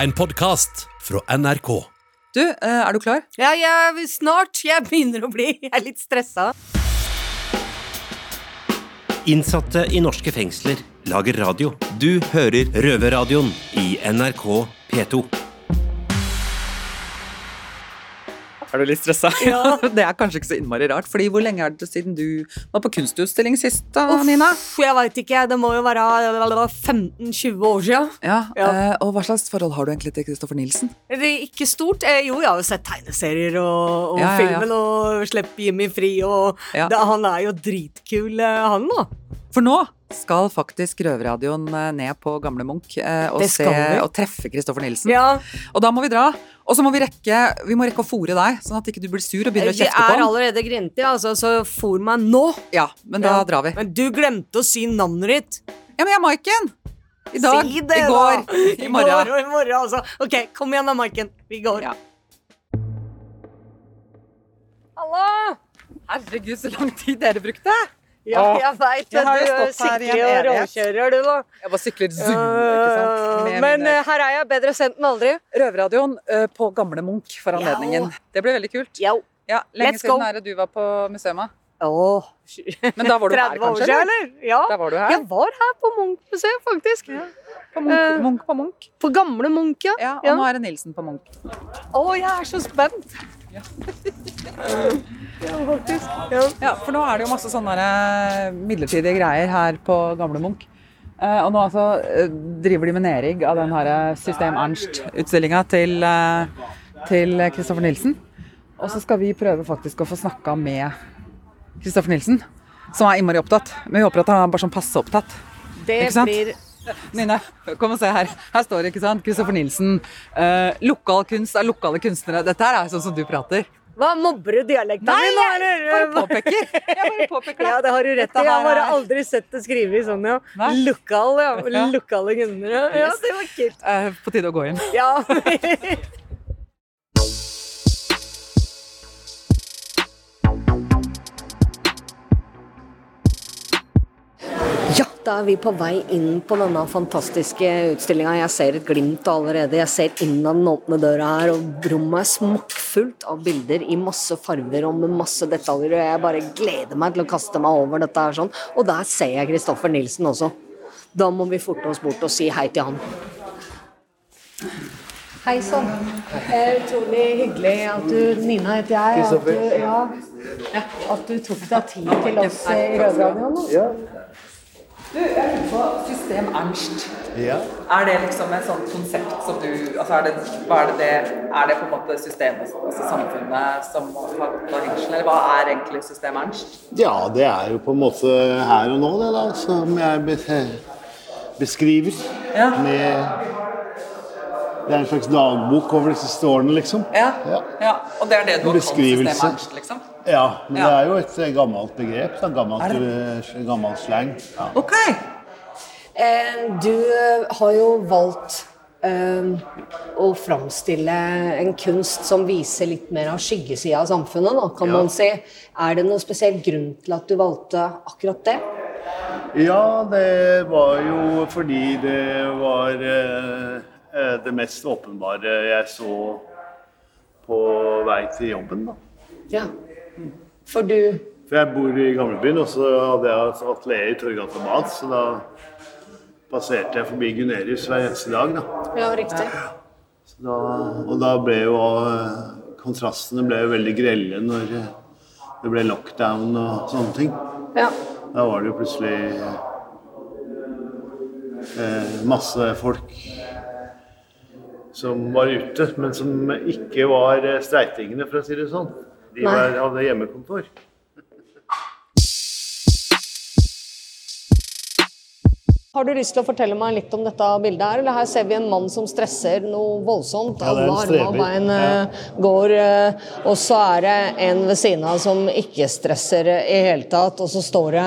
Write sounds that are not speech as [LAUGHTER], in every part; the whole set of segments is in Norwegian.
En podkast fra NRK. Du, eh, er du klar? Ja, ja, snart. Jeg begynner å bli Jeg er litt stressa. Innsatte i norske fengsler lager radio. Du hører Røverradioen i NRK P2. Er du litt stressa? Ja. [LAUGHS] det er kanskje ikke så innmari rart. Fordi Hvor lenge er det siden du var på kunstutstilling sist, da, Nina? Jeg veit ikke. Det må jo være 15-20 år siden. Ja, Ja. eh, og Hva slags forhold har du egentlig til Kristoffer er ikke stort. Eh, Jo, jeg har jo sett tegneserier og, og Ja, filmen og Slipp Jimmy fri, og det, han er jo dritkul, eh, han da. For nå skal faktisk Røverradioen eh, ned på Gamle Munch eh, og, se, og treffe Kristoffer Nielsen. Ja, Og da må vi dra. Og så må vi rekke Vi må rekke å fòre deg, sånn at ikke du blir sur og begynner å Vi kjefte på er allerede grinte, altså, så fòr meg nå. Ja, men da Ja. drar vi. Men du glemte å si navnet ditt. Ja, men jeg er Maiken! I dag, si det, [LAUGHS] i går, da. i morgen. går og i morgen, altså. Ok, kom igjen da, Maiken. Vi går. Ja. Hallo! Herregud, så lang tid dere brukte! Ja, jeg veit det. Du her i og råkjører, du, da. Jeg bare sykler zoom, ikke sant? Med Men mine- eh, her er jeg. Bedre sendt enn aldri. Røverradioen eh, på Gamle Munch for anledningen. Det ble veldig kult. Yo. Ja, Lenge Let's go. siden er det du var på museet. Oh. Men da var du her, [LAUGHS] 30 år kanskje? eller? Ja. Var du her? Jeg var her på Munch-museet, faktisk. På Munch, Munch på Munch. På gamle Munch, ja. Ja, og Ja. nå er det Nilsen på Munch. Å, jeg er så spent. Ja, faktisk. Ja. Ja, for nå er det jo masse sånne eh, midlertidige greier her på Gamle Munch. Eh, og nå altså eh, driver de med nedrigg av den her System Ernst-utstillinga til til Kristoffer Nilsen. Og så skal vi prøve faktisk å få snakka med Kristoffer Nilsen, som er innmari opptatt. Men vi håper at han er bare sånn passe opptatt. Det Ikke sant? blir Nina, kom og se her. Her står det, ikke sant? Kristoffer Nilsen. Eh, lokal kunst er lokale kunstnere. Dette her er sånn som du prater. Hva, mobber du dialekten Nei, min nå, jeg bare påpeker. Jeg bare påpeker det. Ja, det har du rett i. Jeg har bare aldri sett det skrevet sånn, ja. Lokal, ja. Lokale kunder. Ja, det var kult. Eh, på tide å gå inn. Ja. [LAUGHS] Ja, da er vi på vei inn på denne fantastiske utstillinga. Jeg ser et glimt allerede. Jeg ser inn av den åpne døra her, og rommet er smokkfullt av bilder i masse farver og med masse detaljer. Og jeg bare gleder meg til å kaste meg over dette her sånn. Og der ser jeg Kristoffer Nilsen også. Da må vi forte oss bort og si hei til han. Hei sann. Utrolig hyggelig at du Nina heter jeg. At du, ja, at du tok deg tid til oss i Rødradioen. Du, jeg lurer på System Ernst. Ja. Er det liksom et sånt konsept som du altså er det, er det, Er det på en måte systemet, altså samfunnet, som har gått av hengsel? Eller hva er egentlig System Ernst? ja, det er jo på en måte her og nå, det da, som jeg beskriver. Ja. Med Det er en slags dagbok over de siste årene, liksom. Ja. Ja. ja. Og det er det du har kalt. System Ernst, liksom? Ja, men det er jo et eh, gammelt begrep. Sånn gammelt, eh, gammel slang. Ja. Ok. Eh, Du har jo valgt eh, å framstille en kunst som viser litt mer av skyggesida av samfunnet, da, kan Ja. man si. Er det noen spesiell grunn til at du valgte akkurat det? ja, det var jo fordi det var eh, det mest åpenbare jeg så på vei til jobben, da. Ja. For du For jeg bor i gamlebyen, og så hadde jeg et atelier i Torgata Bad, så da passerte jeg forbi Gunerius hver eneste dag. da. Ja, riktig. Så da og da ble jo eh, kontrastene ble jo veldig grelle når eh, det ble lockdown og sånne ting. Ja. Da var det jo plutselig eh, masse folk som var ute, men som ikke var eh, streitingene, for å si det sånn. De var, hadde hjemmekontor. Har du lyst til å fortelle meg litt om dette bildet her? Eller her ser vi en mann som stresser noe voldsomt. Ja, Alle armer og bein ja. går. eh, Og så er det en ved siden av som ikke stresser eh, i hele tatt. Og så står det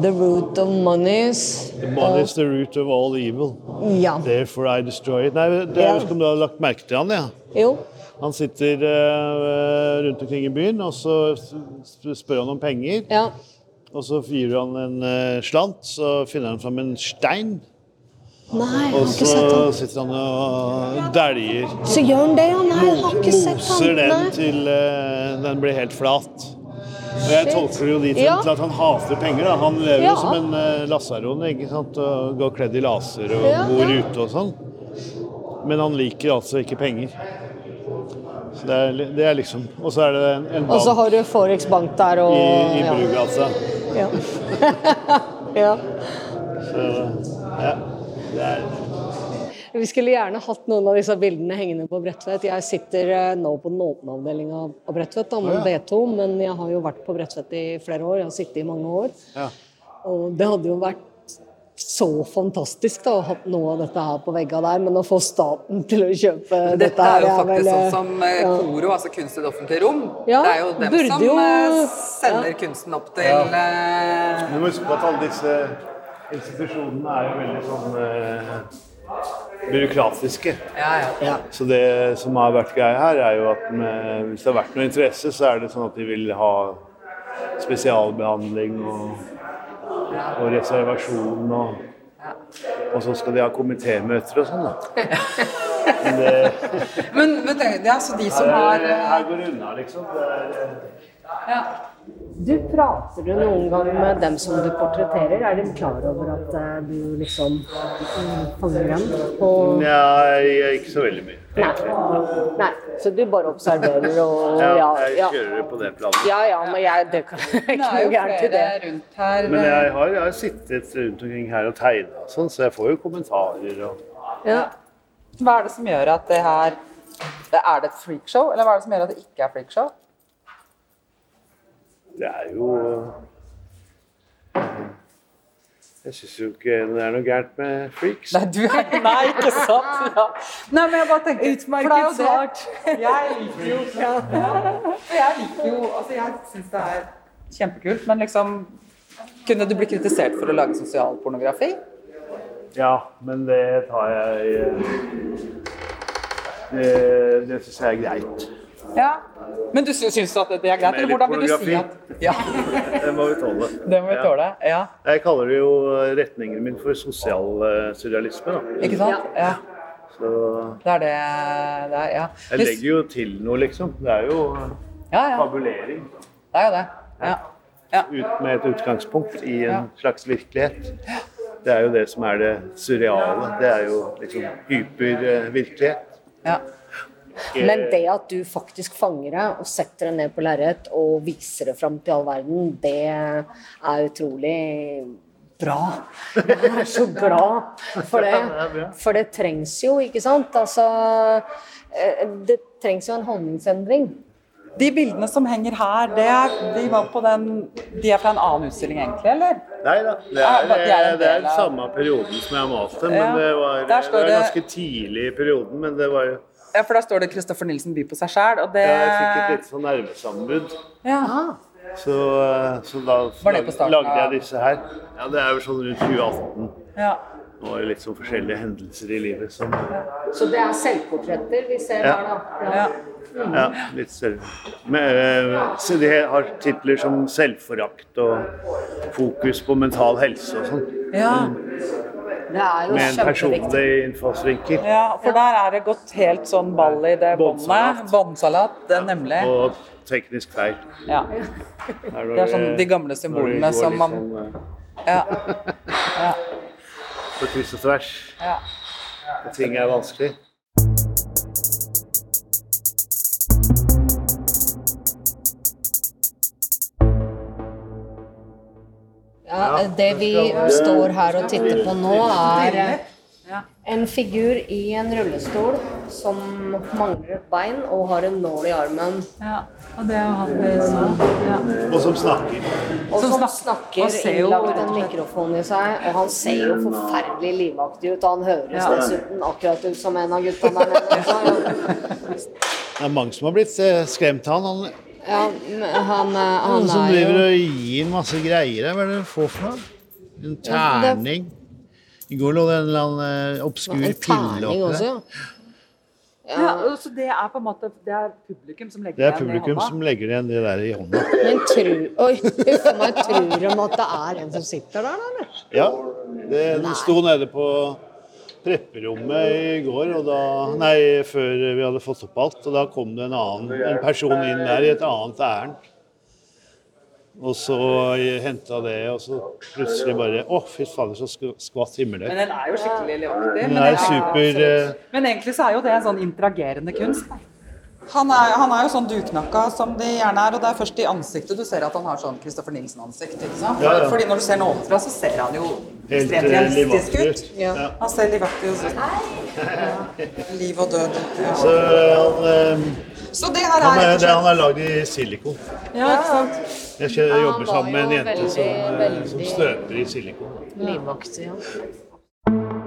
'The root of monies'. The money is the root of all evil. Ja. Therefore I destroy it. Nei, det, Ja. om du har lagt merke til han, ja. Jo. Han sitter uh, rundt omkring i byen, og så spør han om penger. Ja. Og så gir han en uh, slant, så finner han fram en stein. Nei, Og så sitter han og dæljer. Så gjør han det, ja? Nei, jeg har ikke sett Moser han. den til uh, den blir helt flat. Og jeg tolker jo dit Ja. til at han hater penger. da. Han lever Ja. jo som en uh, lasaron ikke sant? og går kledd i laser og bor ute og sånn. Men han liker altså ikke penger. Så det er, det er liksom Og så er det en, en Og så har du Forex Bank der og i, i ja. Brugata. Ja. [LAUGHS] ja. Så ja. Det er Vi skulle gjerne hatt noen av disse bildene hengende på Bredtvet. Jeg sitter eh, nå på den åpne avdelinga på Bredtvet, da, med Å, ja. B2, men jeg har jo vært på Bredtvet i flere år. Jeg har sittet i mange år. Ja. Og det hadde jo vært så fantastisk da, å ha noe av dette her på veggene der, men å få staten til å kjøpe dette, Dette er jo her faktisk vel, sånn som eh, ja. KORO, altså kunst i det offentlige rom. Ja, det er jo dem burde som jo- sender sender kunsten opp til eh, Du må huske på at alle disse institusjonene er jo veldig sånn eh, byråkratiske. Ja, ja. Så det som har vært greia her, er jo at med, hvis det har vært noe interesse, så er det sånn at de vil ha spesialbehandling og, og reservasjon og Og så skal de ha komitémøter og sånn, da. Men det, [LAUGHS] Men, men det, er altså de som har er- eh, her går det unna, liksom. Det er, ja. Du Prater du noen gang med dem som du portretterer? Er de klar over at eh, du liksom fanger dem? På... Nei, ikke så veldig mye. Nei. Nei. Så du bare observerer og [LAUGHS] Ja, ja, jeg kjører på det planet. Ja, ja, men jeg, det kan ikke noe gærent i det. rundt her. Men eh, jeg har, jeg har sittet rundt omkring her og tegna sånn, så jeg får jo kommentarer og Ja. Hva er det som gjør at det her Er det et freakshow, eller hva er det som gjør at det ikke er freakshow? Det er jo Jeg syns jo ikke det er noe gærent med freaks. Nei, du er [LAUGHS] Nei, ikke sant? [LAUGHS] Ja. Nei, men jeg bare tenker Utmerket er det. [LAUGHS] Jeg liker jo ja. Jeg liker jo Altså, jeg syns det er kjempekult, men liksom Kunne du bli kritisert for å lage sosialpornografi? Ja, men det tar jeg eh, Det, det syns jeg er greit. Ja. Men du sy- syns at det er greit, eller hvordan vil du si at Ja, [LAUGHS] Det må vi tåle. det må vi tåle. Ja. Jeg kaller det jo retningen min for sosial eh, surrealisme. Da. Ikke sant? Ja. Så Det er det det er, ja. jeg legger jo til noe, liksom. Det er jo Ja, ja. fabulering. Det er jo det. Ja. ja. ut, med et utgangspunkt i en slags virkelighet. Det er jo det som er det surreale. Det er jo liksom hypervirkelighet. ja. Men det at du faktisk fanger det og setter det ned på lerret og viser det fram til all verden, det er utrolig bra. Jeg er så glad for det. [LAUGHS] For det trengs jo, ikke sant? Altså eh, Det trengs jo en holdningsendring. De bildene som henger her, det er, de, var på den, de er fra en annen utstilling egentlig, eller? Nei da, det er, det, er det er samme perioden som jeg malte, men det var, det var ganske tidlig i perioden. Men det var jo Ja, for da står det 'Kristoffer Nilsen byr på seg sjæl', og det Jeg fikk et lite sånn nervesammenbrudd. ja. Så, så da Var det på starten lagde av- jeg disse her. Ja, det er jo sånn rundt 2018. ja. Nå er det litt sånn forskjellige hendelser i livet som Så det er selvportretter vi ser Ja. her, da. ja. Ja, litt selv. Men, eh, så de har titler som 'Selvforakt' og 'Fokus på mental helse' og sånn. ja. Det er jo Med en personlig innfallsvinkel. Ja, for der er det gått helt sånn ball i det båndet. Båndsalat. Nemlig. Og teknisk feil. Ja. Det er sånn de gamle symbolene som man sånn, Ja. [LAUGHS] ja. På kryss og tvers. ja. Ting er vanskelig. Det vi står her og titter på nå, er eh, en figur i en rullestol som mangler et bein og har en nål i armen. ja. Og det er hatt som ja. Og som snakker. Og Som snakker og innlagt en mikrofon i seg. Og han ser jo forferdelig livaktig ut. Og han høres Ja. dessuten akkurat ut som en av gutta der nede. Det er mange som har blitt eh, skremt av han. Han Ja, han, eh, han Noen som er driver jo og gir masse greier. Hva er det du får for noe? En terning. I går lå det en eller annen eh, obskur pille oppi der. ja. ja. Så det er på en måte Det er publikum som legger Det er publikum som legger igjen det der i hånda. Men tru, oi, [LAUGHS] huff meg, tror de at det er en som sitter der, da? Ja, det, den sto nede på prepperommet i går, og da, nei, før vi hadde fått opp alt. Og da kom det en annen en person inn der i et annet ærend. Og så henta det, og så plutselig bare Å, fy fader, så skvatt himmelen. Men den er jo skikkelig livaktig. Den men det super eh, Men egentlig så er jo det en sånn interagerende kunst. da. Han er, han er jo sånn duknakka som de gjerne er, og det er først i ansiktet du ser at han har sånn Christopher Nielsen-ansikt. ikke sant? Ja, ja. Fordi når du ser den ovenfra, så ser han jo Helt ekstremt eh, realistisk ut. Ja. Han ser livaktig ut. Ja. Liv og død. Ja. Så han, eh, Så det her han, er er, det, han er lagd i silikon. Ja, ikke sant? Jeg jobber sammen med en jente veldig, som, eh, veldig- som støper i silikon. Livaktig, ja.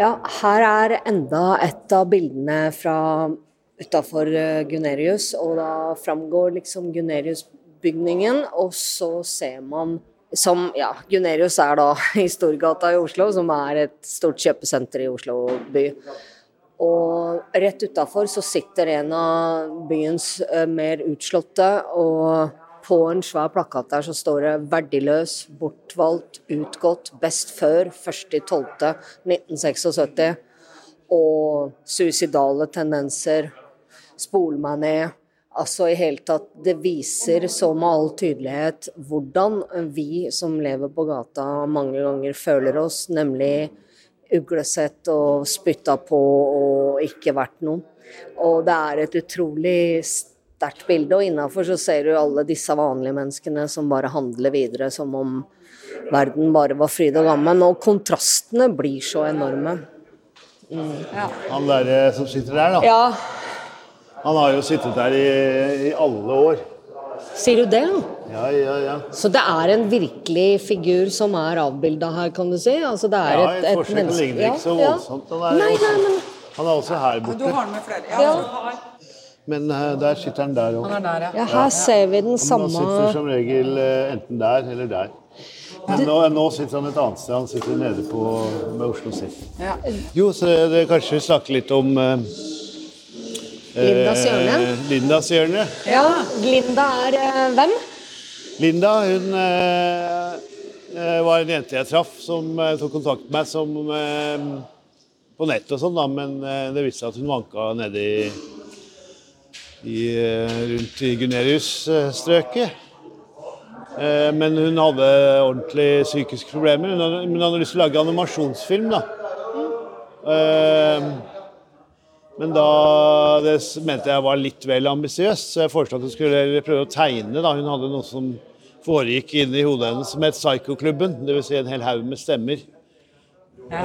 Ja, her er enda et av bildene fra utafor Gunerius, og da framgår liksom Gunerius-bygningen, og så ser man som Ja, Gunerius er da [LAUGHS] i Storgata i Oslo, som er et stort kjøpesenter i Oslo by. Og rett utafor så sitter en av byens eh, mer utslåtte, og på en svær plakat der så står det 'verdiløs, bortvalgt, utgått, best før 1.12.1976'. Og suicidale tendenser. Spol meg ned. Altså i hele tatt, Det viser så med all tydelighet hvordan vi som lever på gata mange ganger føler oss, nemlig uglesett og spytta på og ikke verdt noe. Og det er et utrolig sterkt bilde, og innafor så ser du alle disse vanlige menneskene som bare handler videre som om verden bare var fryd og gammen. Og kontrastene blir så enorme. Han der eh, som sitter der, da. Ja, Han har jo sittet der i, i alle år. sier du det? Ja, ja, ja. Så det er en virkelig figur som er avbilda her, kan du si? Altså det er Ja, et, et et forsøk menneske- ligner ikke så Ja, ja. voldsomt. Han er, Nei, nei, men han er også her borte. Du har med flere. Ja, Ja. Men eh, der sitter han der òg. Han ja. ja, her ser vi den Han samme sitter som regel eh, enten der eller der. Men nå, nå sitter han et annet sted. Han sitter nede på, med Oslo Sif. Ja. Jo, så det, det, kanskje vi snakker litt om eh, Lindas hjørne. eh, Lindas hjørne. Ja, Linda er eh, hvem? Linda hun eh, var en jente jeg traff som tok kontakt med meg som, på nett og sånn, da, men det viste seg at hun vanka nede i, i eh, rundt i Gunerius-strøket. Eh, men hun hadde ordentlig psykiske problemer. Hun hadde, hun hadde lyst til å lage animasjonsfilm, da. Mm. men da det mente jeg var litt vel ambisiøst, så jeg foreslo at hun skulle prøve å tegne. da. Hun hadde noe som foregikk inni hodet hennes som het Psycho-klubben. Dvs. Si en hel haug med stemmer. Ja.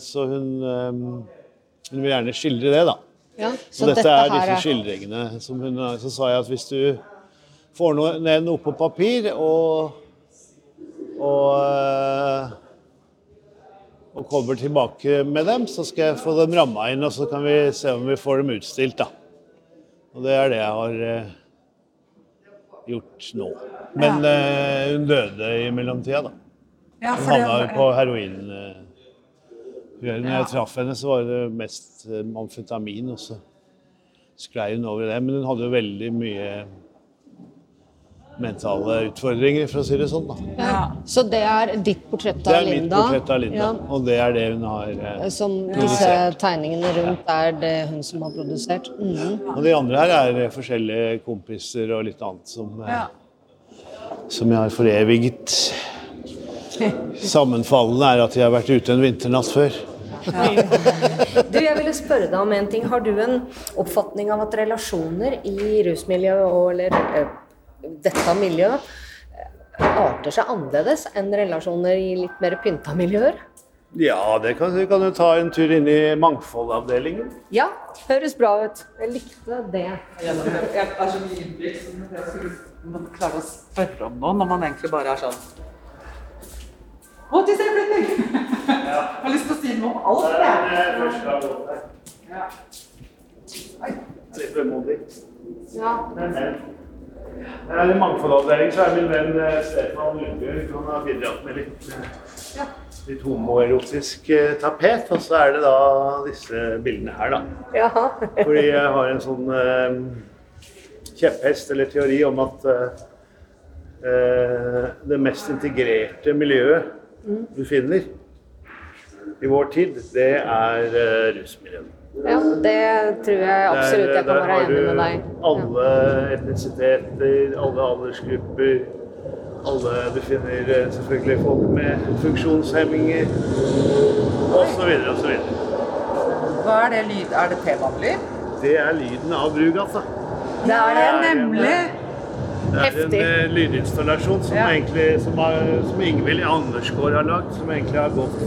så hun, hun vil gjerne skildre det, da. Ja, Så, dette, er disse skildringene. Som hun, så sa jeg at hvis du får noe, ned noe på papir og, og, eh, og kommer tilbake med dem, så skal jeg få dem ramma inn, og så kan vi se om vi får dem utstilt. da. Og det er det jeg har eh, gjort nå. Men eh, hun døde i mellomtida, da. Ja, Hun havna jo på heroin. eh, Når jeg traff henne, så var det mest eh, amfetamin, og så sklei hun over i det. Men hun hadde jo veldig mye mentale utfordringer, for å si det sånn. da. Ja. Så det er ditt portrett av Linda? Det er mitt portrett av Linda, Ja. og det er det hun har eh, Som disse tegningene rundt er det hun som har produsert? Mhm. Og de andre her er eh, forskjellige kompiser og litt annet som, eh, Ja. som jeg har foreviget. [LAUGHS] Sammenfallende er at jeg har vært ute en vinternatt før. Du, jeg ville spørre deg om en ting. Har du en oppfatning av at relasjoner i rusmiljøet og eller eh, dette miljøet eh, arter seg annerledes enn relasjoner i litt mer pynta miljøer? Ja, det kan, vi kan jo ta en tur inn i mangfoldavdelingen. Ja, høres bra ut. Jeg likte det. Jeg er så mye innblikk som jeg skulle man klarer å spørre om noe når man egentlig bare er sånn Å, til selvflytting! Jeg har lyst til å si noe om alt, jeg. Ja. Litt vemodig. Ja. I mangfoldavdelingen så er min venn eh, Stefan Lundbjørg. Han har bidratt med litt, eh, litt homoerotisk eh, tapet. Og så er det da disse bildene her, da. Jaha. Fordi jeg har en sånn eh, kjepphest eller teori om at eh, eh, det mest integrerte miljøet du finner i vår tid, det er uh, rusmiljøene. Ja, det tror jeg absolutt jeg kan Der være har enig med du alle etnisiteter, alle aldersgrupper. Alle, du finner eh, selvfølgelig folk med funksjonshemminger osv. osv. Hva er det lyd? Er det T-banelyd? Det er lyden av Brugata. Det er det. Nemlig! Det er Heftig. en eh, lydinstallasjon som, Ja. egentlig, som, har, som Ingvild Andersgaard har lagd, som egentlig har gått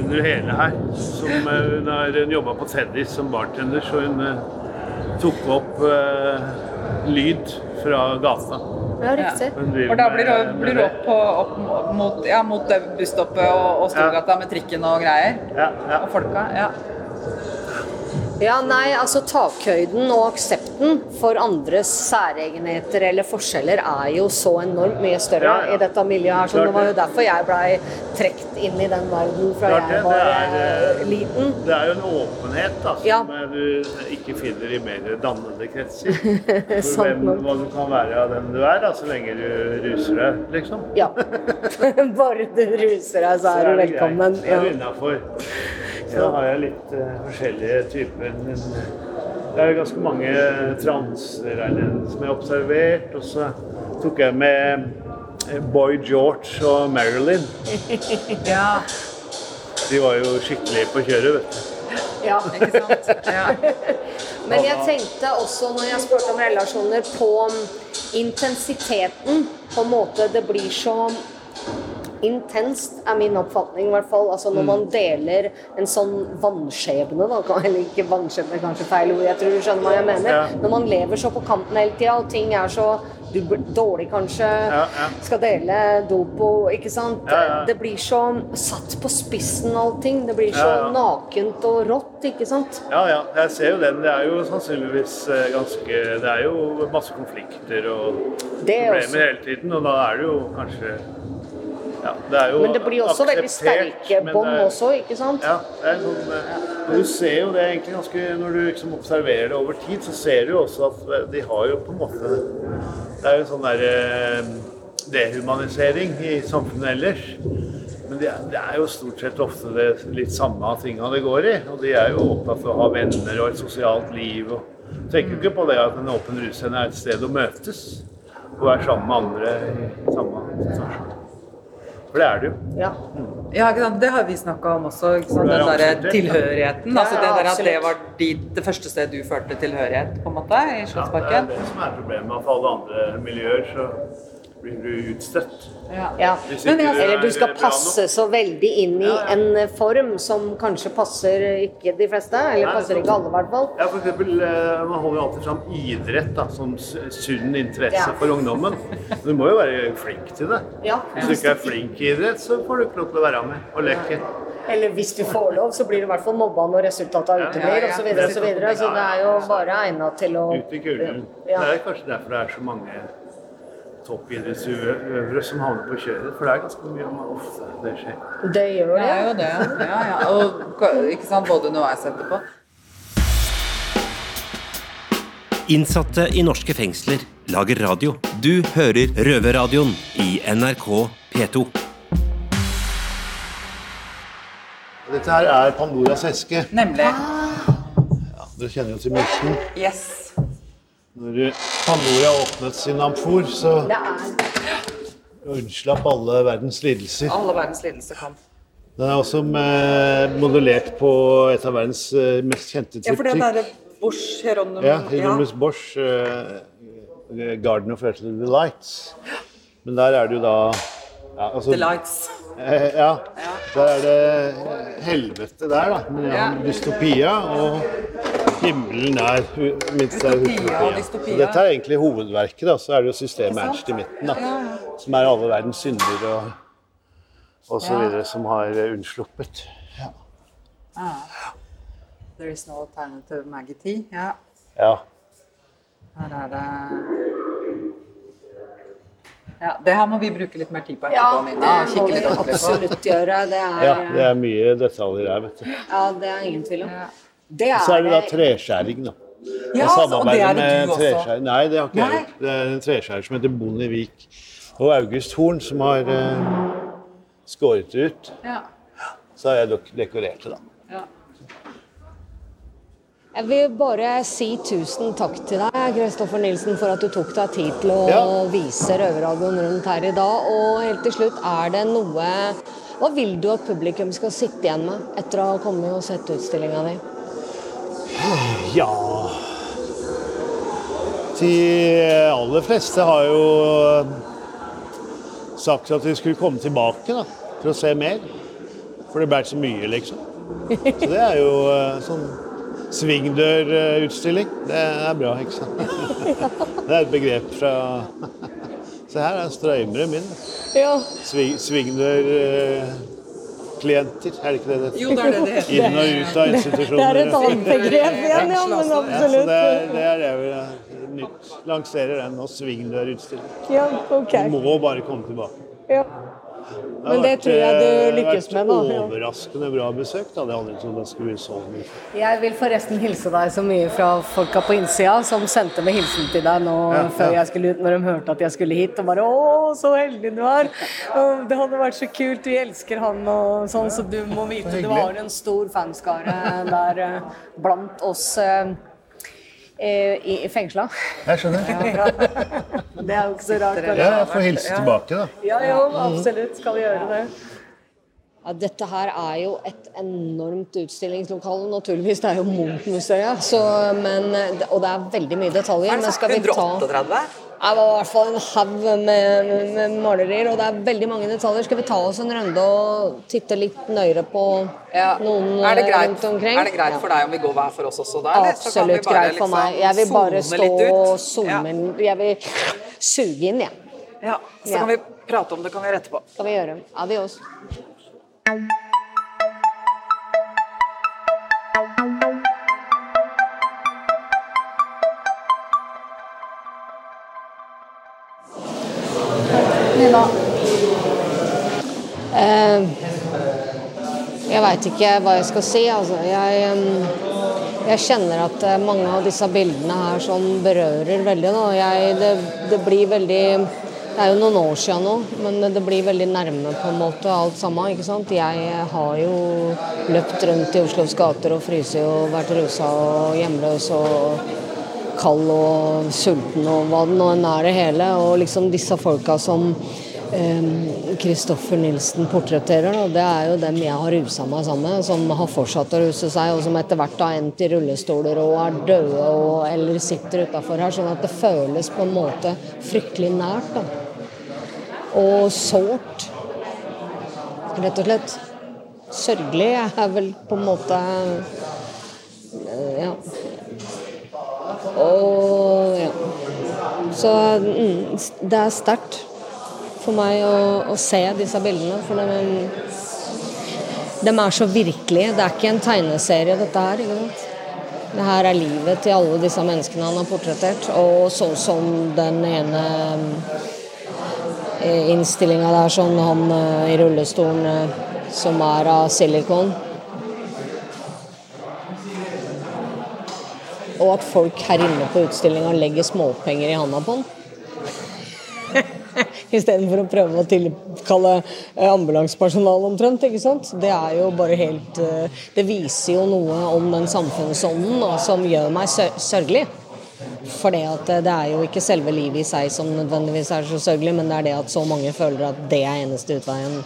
under hele her. Som, eh, hun har jobba på Teddys som bartender, så hun uh, tok opp lyd fra gata. Ja, riktig. Og da blir du, blir du opp, på, opp mot, ja, mot busstoppet og, og Storgata med trikken og greier? Ja, ja. Og folka? Ja. Ja, nei, altså takhøyden og aksepten for andres særegenheter eller forskjeller er jo så enormt mye større Ja, ja. i dette miljøet her. Så det var jo derfor jeg blei trukket inn i den verden fra Klart jeg var Det er, eh, eh, liten. Det er jo en åpenhet da, som Ja. eh, du ikke finner i mer dannede kretser. [LAUGHS] For hvem, hva du kan være av den du er, da, så lenge du ruser deg, liksom. Ja. [LAUGHS] Bare du ruser deg, så er du det velkommen. greit. det er du innafor. da har jeg litt uh, forskjellige typer. Men det er ganske mange transer som jeg har observert. Og så tok jeg med eh, Boy George og Marilyn. [LAUGHS] ja. De var jo skikkelig på kjøret, vet du. Ja. Ikke sant? Ja. Men jeg tenkte også når jeg spurte om relasjoner, på intensiteten. På en måte det blir så intenst, er min oppfatning i hvert fall. Altså når man deler en sånn vannskjebne, da, eller ikke vannskjebne, er kanskje feil ord, jeg tror du skjønner hva jeg mener. Ja. Når man lever så på kanten hele tida, og ting er så dårlig kanskje, Ja, ja. skal dele dopo, ikke sant. Det blir så satt på spissen allting. Det blir så nakent og rått, ikke sant. Ja, ja, jeg ser jo den. Det er jo sannsynligvis eh, ganske Det er jo masse konflikter og Det problemer også. hele tiden, og da er det jo kanskje Ja, det Men det blir også veldig sterke bånd også, ikke sant? Ja, det er sånn ja. Du ser jo det egentlig ganske Når du liksom observerer det over tid, så ser du jo også at de har jo på en måte Det er jo en sånn der eh, dehumanisering i samfunnet ellers. Men det er, det er jo stort sett ofte det litt samme tinga det går i. Og de er jo opptatt av å ha venner og et sosialt liv. og Tenker jo ikke på det at en åpen russcene er et sted å møtes og være sammen med andre i samme situasjon. For det er det jo. Ja. Ja, ikke sant? Det har vi snakka om også. Ikke sant? Den der tilhørigheten. Ja, altså det, der at det var dit, det første stedet du følte tilhørighet, på en måte, i Ja, det er det som er problemet. At alle andre miljøer så blir du utstøtt. Ja. Ja. Men jeg- Eller er du skal passe så veldig inn i Ja, ja. en form som kanskje passer ikke de fleste, eller Nei, passer er ikke alle i hvert fall. Ja, for eksempel, eh, Man holder jo alltid fram idrett da, som sunn interesse Ja. for ungdommen. Du må jo være flink til det. Ja. Hvis du ikke er flink i idrett, så får du ikke lov til å være med og leke. Eller hvis du får lov, så blir du i hvert fall mobba når resultatet uteblir, osv. Så, videre, og så, videre. så det er jo bare egna til å Ut i kulden. Ja. Det er kanskje derfor det er så mange toppidrettsutøvere som havner på kjøret. For det er ganske mye om ofte det skjer. Det gjør Det er jo det. Ja, ja. Og ikke sant, både underveis og etterpå. Innsatte i norske fengsler lager radio. Du hører Røverradioen i NRK P2. Dette her er Pandoras eske. Nemlig. Dere kjenner jo til myten. Yes. Når Pandora åpnet sin amfor, så unnslapp alle verdens lidelser. Alle verdens lidelser kom. Den er også modulert modellert på et av verdens eh, mest kjente Ja, for det derre Bosch Hieronymus Ja, Hieronymus Bosch, Uh, 'Garden of Earthly Delights'. Men der er det jo da ja, altså, Delights. Eh, ja, der er det helvete der, da. Med Ja. dystopia, og himmelen er minst er. Så dette er egentlig hovedverket, da. Så er det jo systemet? Ernst i midten, da. Ja, ja. Som er alle verdens synder og, og så videre, som har eh, unnsluppet. There is no alternative magity. Ja, Ja. her er det Ja, det her må vi bruke litt mer tid på Ja, det må vi absolutt gjøre. Det ja, er, det er mye detaljer her, vet du. ja, det er ingen tvil om. Ja. Det Så er det da treskjæring, da. Ja, Jeg og det er det med du også. Nei, det har ikke jeg Nei. gjort. Det er en treskjærer som heter Bondevik og August Horn som har eh, skåret ut. Ja. Så har jeg dekorert det, da. Ja. Jeg vil bare si tusen takk til deg, Kristoffer Nilsen, for at du tok deg tid til å Ja. vise Røverradioen rundt her i dag. Og helt til slutt, er det noe Hva vil du at publikum skal sitte igjen med etter å ha kommet og sett utstillinga di? Ja De aller fleste har jo sagt at de skulle komme tilbake da, for å se mer. For det ble så mye, liksom. Så det er jo eh, sånn svingdørutstilling. Det er bra, ikke sant? [LAUGHS] Det er et begrep fra [LAUGHS] Se her er strøymere min. Ja, Sving, Svingdørklienter, er det ikke det det heter? Jo, det er det det heter. Inn og ut av institusjoner. det er et annet begrep igjen, ja, men Ja, så absolutt. det er det er det vi nytt. Lanserer den og svingdørutstillingen. Ja, ok. Må bare komme tilbake. Ja. Det har Men det tror jeg du eh, lykkes med, da. vært overraskende bra besøk. Da. Det hadde jeg ikke trodd det skulle bli så mye. Jeg vil forresten hilse deg så mye fra folka på innsida som sendte meg hilsen til deg nå Ja, før ja. jeg skulle ut, når de hørte at jeg skulle hit. Og bare 'Å, så heldig du er'. Og Det hadde vært så kult. Vi elsker han og sånn, så du må vite du har en stor fanskare der eh, blant oss eh, i, i fengsla. Jeg skjønner. [LAUGHS] Det er jo ikke så rart. Ja, kanskje. jeg får hilse tilbake, da. Ja, jo, absolutt skal vi gjøre det. Ja, dette her er jo et enormt utstillingslokale. Naturligvis, det er jo Munch-museet. men- Og det er veldig mye detaljer. Men skal vi ta 138? Det var i hvert fall en haug med, med malerier, og det er veldig mange detaljer. Skal vi ta oss en runde og titte litt nøyere på Ja. noen Er det eh, rundt omkring? er det greit for deg om vi går hver for oss også der? Så Absolutt greit for liksom meg. Jeg vil bare stå og zoome Ja. Jeg vil suge inn, jeg. Ja, så Ja. kan vi prate om det kan vi gjøre etterpå. Skal vi gjøre. Adios. Veit ikke hva jeg skal si. Altså. Jeg, jeg kjenner at eh, mange av disse bildene her som berører veldig. Jeg, det, det blir veldig Det er jo noen år siden nå, men det blir veldig nærme på en måte alt sammen. ikke sant? Jeg har jo løpt rundt i Oslos gater og fryst og vært rusa og hjemløs og kald og sulten og hva det nå enn er det hele. Og liksom disse folka som Kristoffer Nilsen portretterer, Og det er jo dem jeg har rusa meg sammen med, som har fortsatt å ruse seg, og som etter hvert har endt i rullestoler og er døde og, eller sitter utafor her. Sånn at det føles på en måte fryktelig nært. da. Og sårt, rett og slett. Sørgelig er vel på en måte Ja. Og ja. Så mm, det er sterkt for meg å, å se disse bildene, for de, de er så virkelige. Det er ikke en tegneserie, dette her. ikke sant? Det her er livet til alle disse menneskene han har portrettert. Og sånn som den ene innstillinga der, sånn han eh, i rullestolen eh, som er av silikon. Og at folk her inne på utstillinga legger småpenger i handa på den. Istedenfor å prøve å tilkalle eh, ambulansepersonal omtrent. ikke sant? Det er jo bare helt eh, Det viser jo noe om den samfunnsånden da, som gjør meg sørgelig. For det, eh, det er jo ikke selve livet i seg som nødvendigvis er så sørgelig, men det er det at så mange føler at det er eneste utveien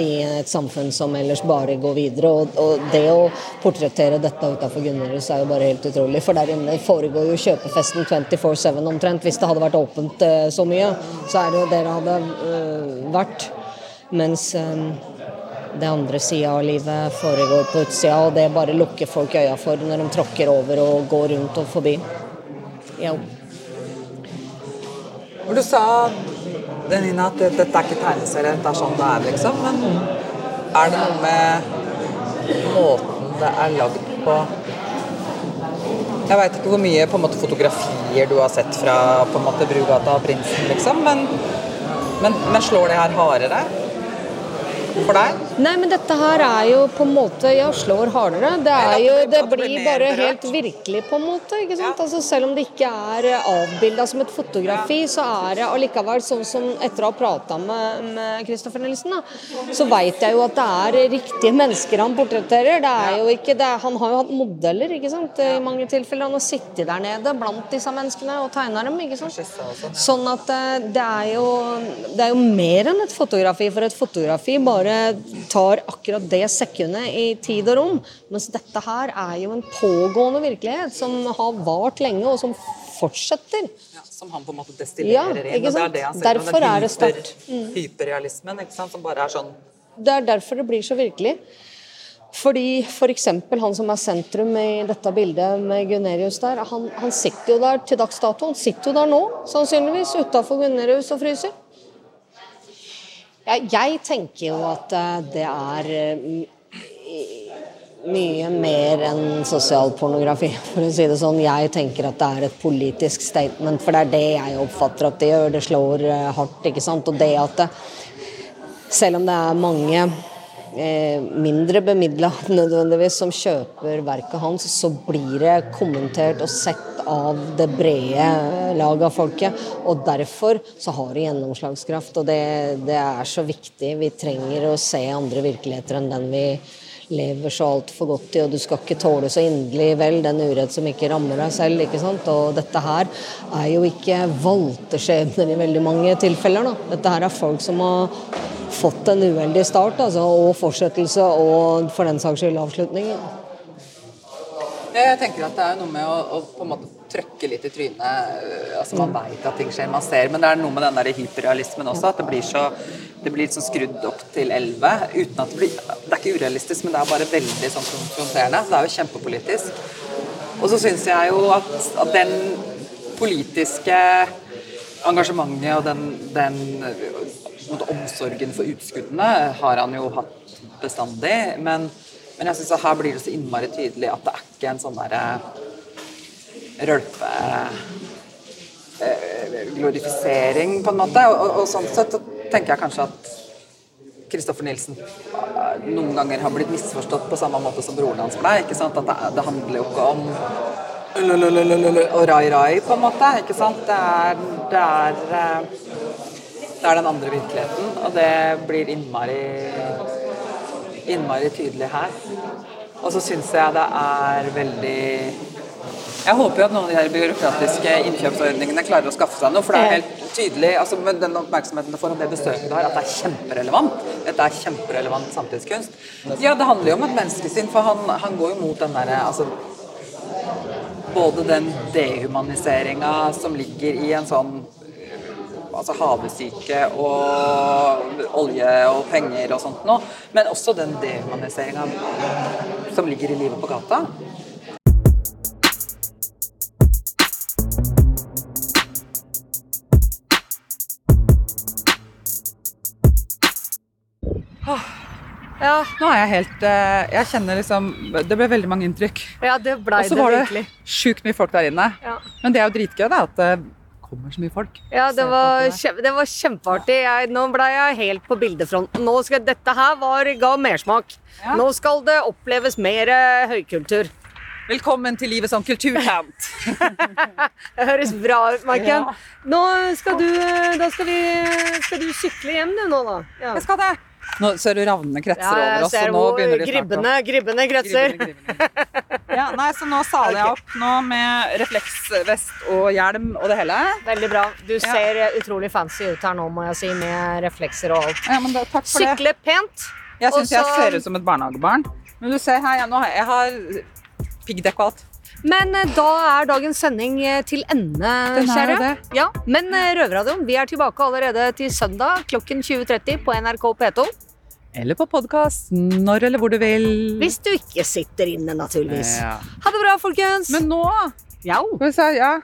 i et samfunn som ellers bare går videre. Og, og det å portrettere dette utafor Gunnerus er jo bare helt utrolig. For der inne foregår jo kjøpefesten 24-7 omtrent. Hvis det hadde vært åpent eh, så mye, så er det jo det det hadde eh, vært. Mens eh, det andre sida av livet foregår på utsida, og det bare lukker folk øya for når de tråkker over og går rundt og forbi. Hvor du sa Nina, at dette er ikke tegneserie, dette er sånn det er, liksom. Men er det noe med måten det er lagd på Jeg veit ikke hvor mye på en måte, fotografier du har sett fra på en måte, Brugata og Prinsen, liksom. Men, men, men slår det her hardere? for deg? Nei, men dette her er jo på en måte Ja, slår hardere. Det jo det- blir bare helt virkelig, på en måte. ikke sant? Altså Selv om det ikke er avbilda som et fotografi, så er det allikevel sånn som etter å ha prata med, Christopher Nielsen, da, så veit jeg jo at det er riktige mennesker han portretterer. Det er jo ikke, det er, han har jo hatt modeller ikke sant? i mange tilfeller. Han har sittet der nede blant disse menneskene og tegna dem. ikke sant? Sånn at eh, det er, jo, det er jo mer enn et fotografi, for et fotografi bare tar akkurat det sekundet i tid og rom. Mens dette her er jo en pågående virkelighet som har vart lenge, og som fortsetter. Ja, som han på en måte Ja, destillerer inn. og det er det han ser, Derfor den er det sterkt. Mm. Hyperrealismen, ikke sant? som bare er sånn Det er derfor det blir så virkelig. Fordi f.eks. han som er sentrum i dette bildet med Gunerius der, han, han sitter jo der til dags dato. Han sitter jo der nå, sannsynligvis, utafor Gunerius og fryser. Jeg, jeg tenker jo at eh, det er eh, mye mer enn sosialpornografi, [LAUGHS] for å si det sånn. Jeg tenker at det er et politisk statement, for det er det jeg oppfatter at det gjør. Det slår eh, hardt, ikke sant. Og det at det, selv om det er mange mindre bemidla [LAUGHS] nødvendigvis som kjøper verket hans, så blir det kommentert og sett av det brede lag av folket. Og derfor så har det gjennomslagskraft, og det, det er så viktig. Vi trenger å se andre virkeligheter enn den vi lever så altfor godt i, og du skal ikke tåle så inderlig vel den urett som ikke rammer deg selv. ikke sant? Og dette her er jo ikke valgte skjebner i veldig mange tilfeller. da. Dette her er folk som har fått en uheldig start, altså, og fortsettelse, og for den saks skyld avslutning. Jeg tenker at det er noe med å, å på en måte trøkke litt i trynet. øh, altså Man veit at ting skjer, man ser. Men det er noe med den der hyperrealismen også. At det blir så det blir sånn skrudd opp til 11 uten at det blir Det er ikke urealistisk, men det er bare veldig sånn konfronterende. Det er jo kjempepolitisk. Og så syns jeg jo at, at den politiske engasjementet og den, den måte, omsorgen for utskuddene har han jo hatt bestandig. Men, men jeg syns at her blir det så innmari tydelig at det er ikke en sånn derre rølpe eh, glorifisering, på en måte. Og, og, sånn sett så tenker jeg kanskje at Kristoffer Nilsen eh, noen ganger har blitt misforstått på samme måte som broren hans ble. ikke sant? At det, det handler jo ikke om og rai-rai, på en måte. ikke sant? Det er, det er eh, det er den andre virkeligheten, og det blir innmari innmari tydelig her. Og så syns jeg det er veldig Jeg håper jo at noen av de her byråkratiske innkjøpsordningene klarer å skaffe seg noe, for det er helt tydelig altså med den oppmerksomheten du får om det besøket du har, at det er kjemperelevant. Dette er kjemperelevant samtidskunst. Ja, det handler jo om et menneskesinn, for han, han går jo mot den derre altså både den dehumaniseringa som ligger i en sånn altså havesyke og olje og penger og sånt noe, men også den dehumaniseringa som ligger i livet på gata. Ja, nå er jeg helt eh, Jeg kjenner liksom Det ble veldig mange inntrykk. Ja, det blei Og så var det sjukt mye folk der inne. Ja. Men det er jo dritgøy, da, at det kommer så mye folk. Ja, det var, det. det var kjempeartig. Jeg, nå ble jeg helt på bildefronten. Nå skal, dette her var, ga mersmak. Ja. Nå skal det oppleves mer høykultur. Velkommen til livet som kulturtant. [LAUGHS] Det høres bra ut, Maiken. Ja. Nå skal du, eh, da skal, vi, skal du sykle hjem, du nå, da. Ja. Jeg skal det. Nå ser du ravnene kretser Ja, over oss, og nå begynner de gribbene, å gribbene, kretser. Gribbene, gribbene. Ja, nei, så nå saler jeg opp nå med refleksvest og hjelm og det hele. Veldig bra. Du ser ja. utrolig fancy ut her nå, må jeg si, med reflekser og alt. Ja, men da, takk for det. Sykle pent. Jeg syns jeg ser ut som et barnehagebarn. Men du ser her, jeg, nå har, jeg har piggdekk og alt. Men eh, da er dagens sending eh, til ende, kjære. Ja, men eh, Røverradioen, vi er tilbake allerede til søndag klokken 20.30 på NRK P2. Eller på podkast når eller hvor du vil. Hvis du ikke sitter inne, naturligvis. Ja. Ha det bra, folkens. Men nå ja. ja.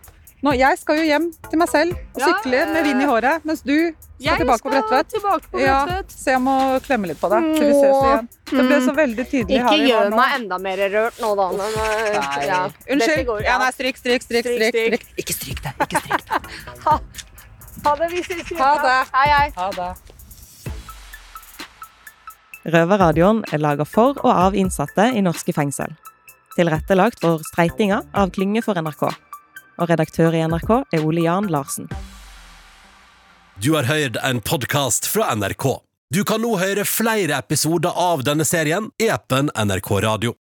Nå, Jeg skal jo hjem til meg selv og Ja, sykle med vind i håret, mens du skal jeg tilbake på Bredtvet. Ja, så jeg må klemme litt på deg til vi ses igjen. Det ble så veldig tydelig Ikke her i morgen. Ikke gjør meg enda mer rørt nå, da. Men, eh, Nei. ja, Unnskyld. går, Ja, nei, stryk, stryk, stryk. Stryk, stryk. Ikke stryk det. Ikke stryk det. [LAUGHS] Ha, ha det. Vi ses. Ha det. Hei, hei. Ha det. Røverradioen er laga for og av innsatte i norske fengsel. Tilrettelagt for streitinga av Klynge for NRK. Og redaktør i NRK er Ole Jan Larsen. Du har hørt en podkast fra NRK. Du kan nå høre flere episoder av denne serien i appen NRK Radio.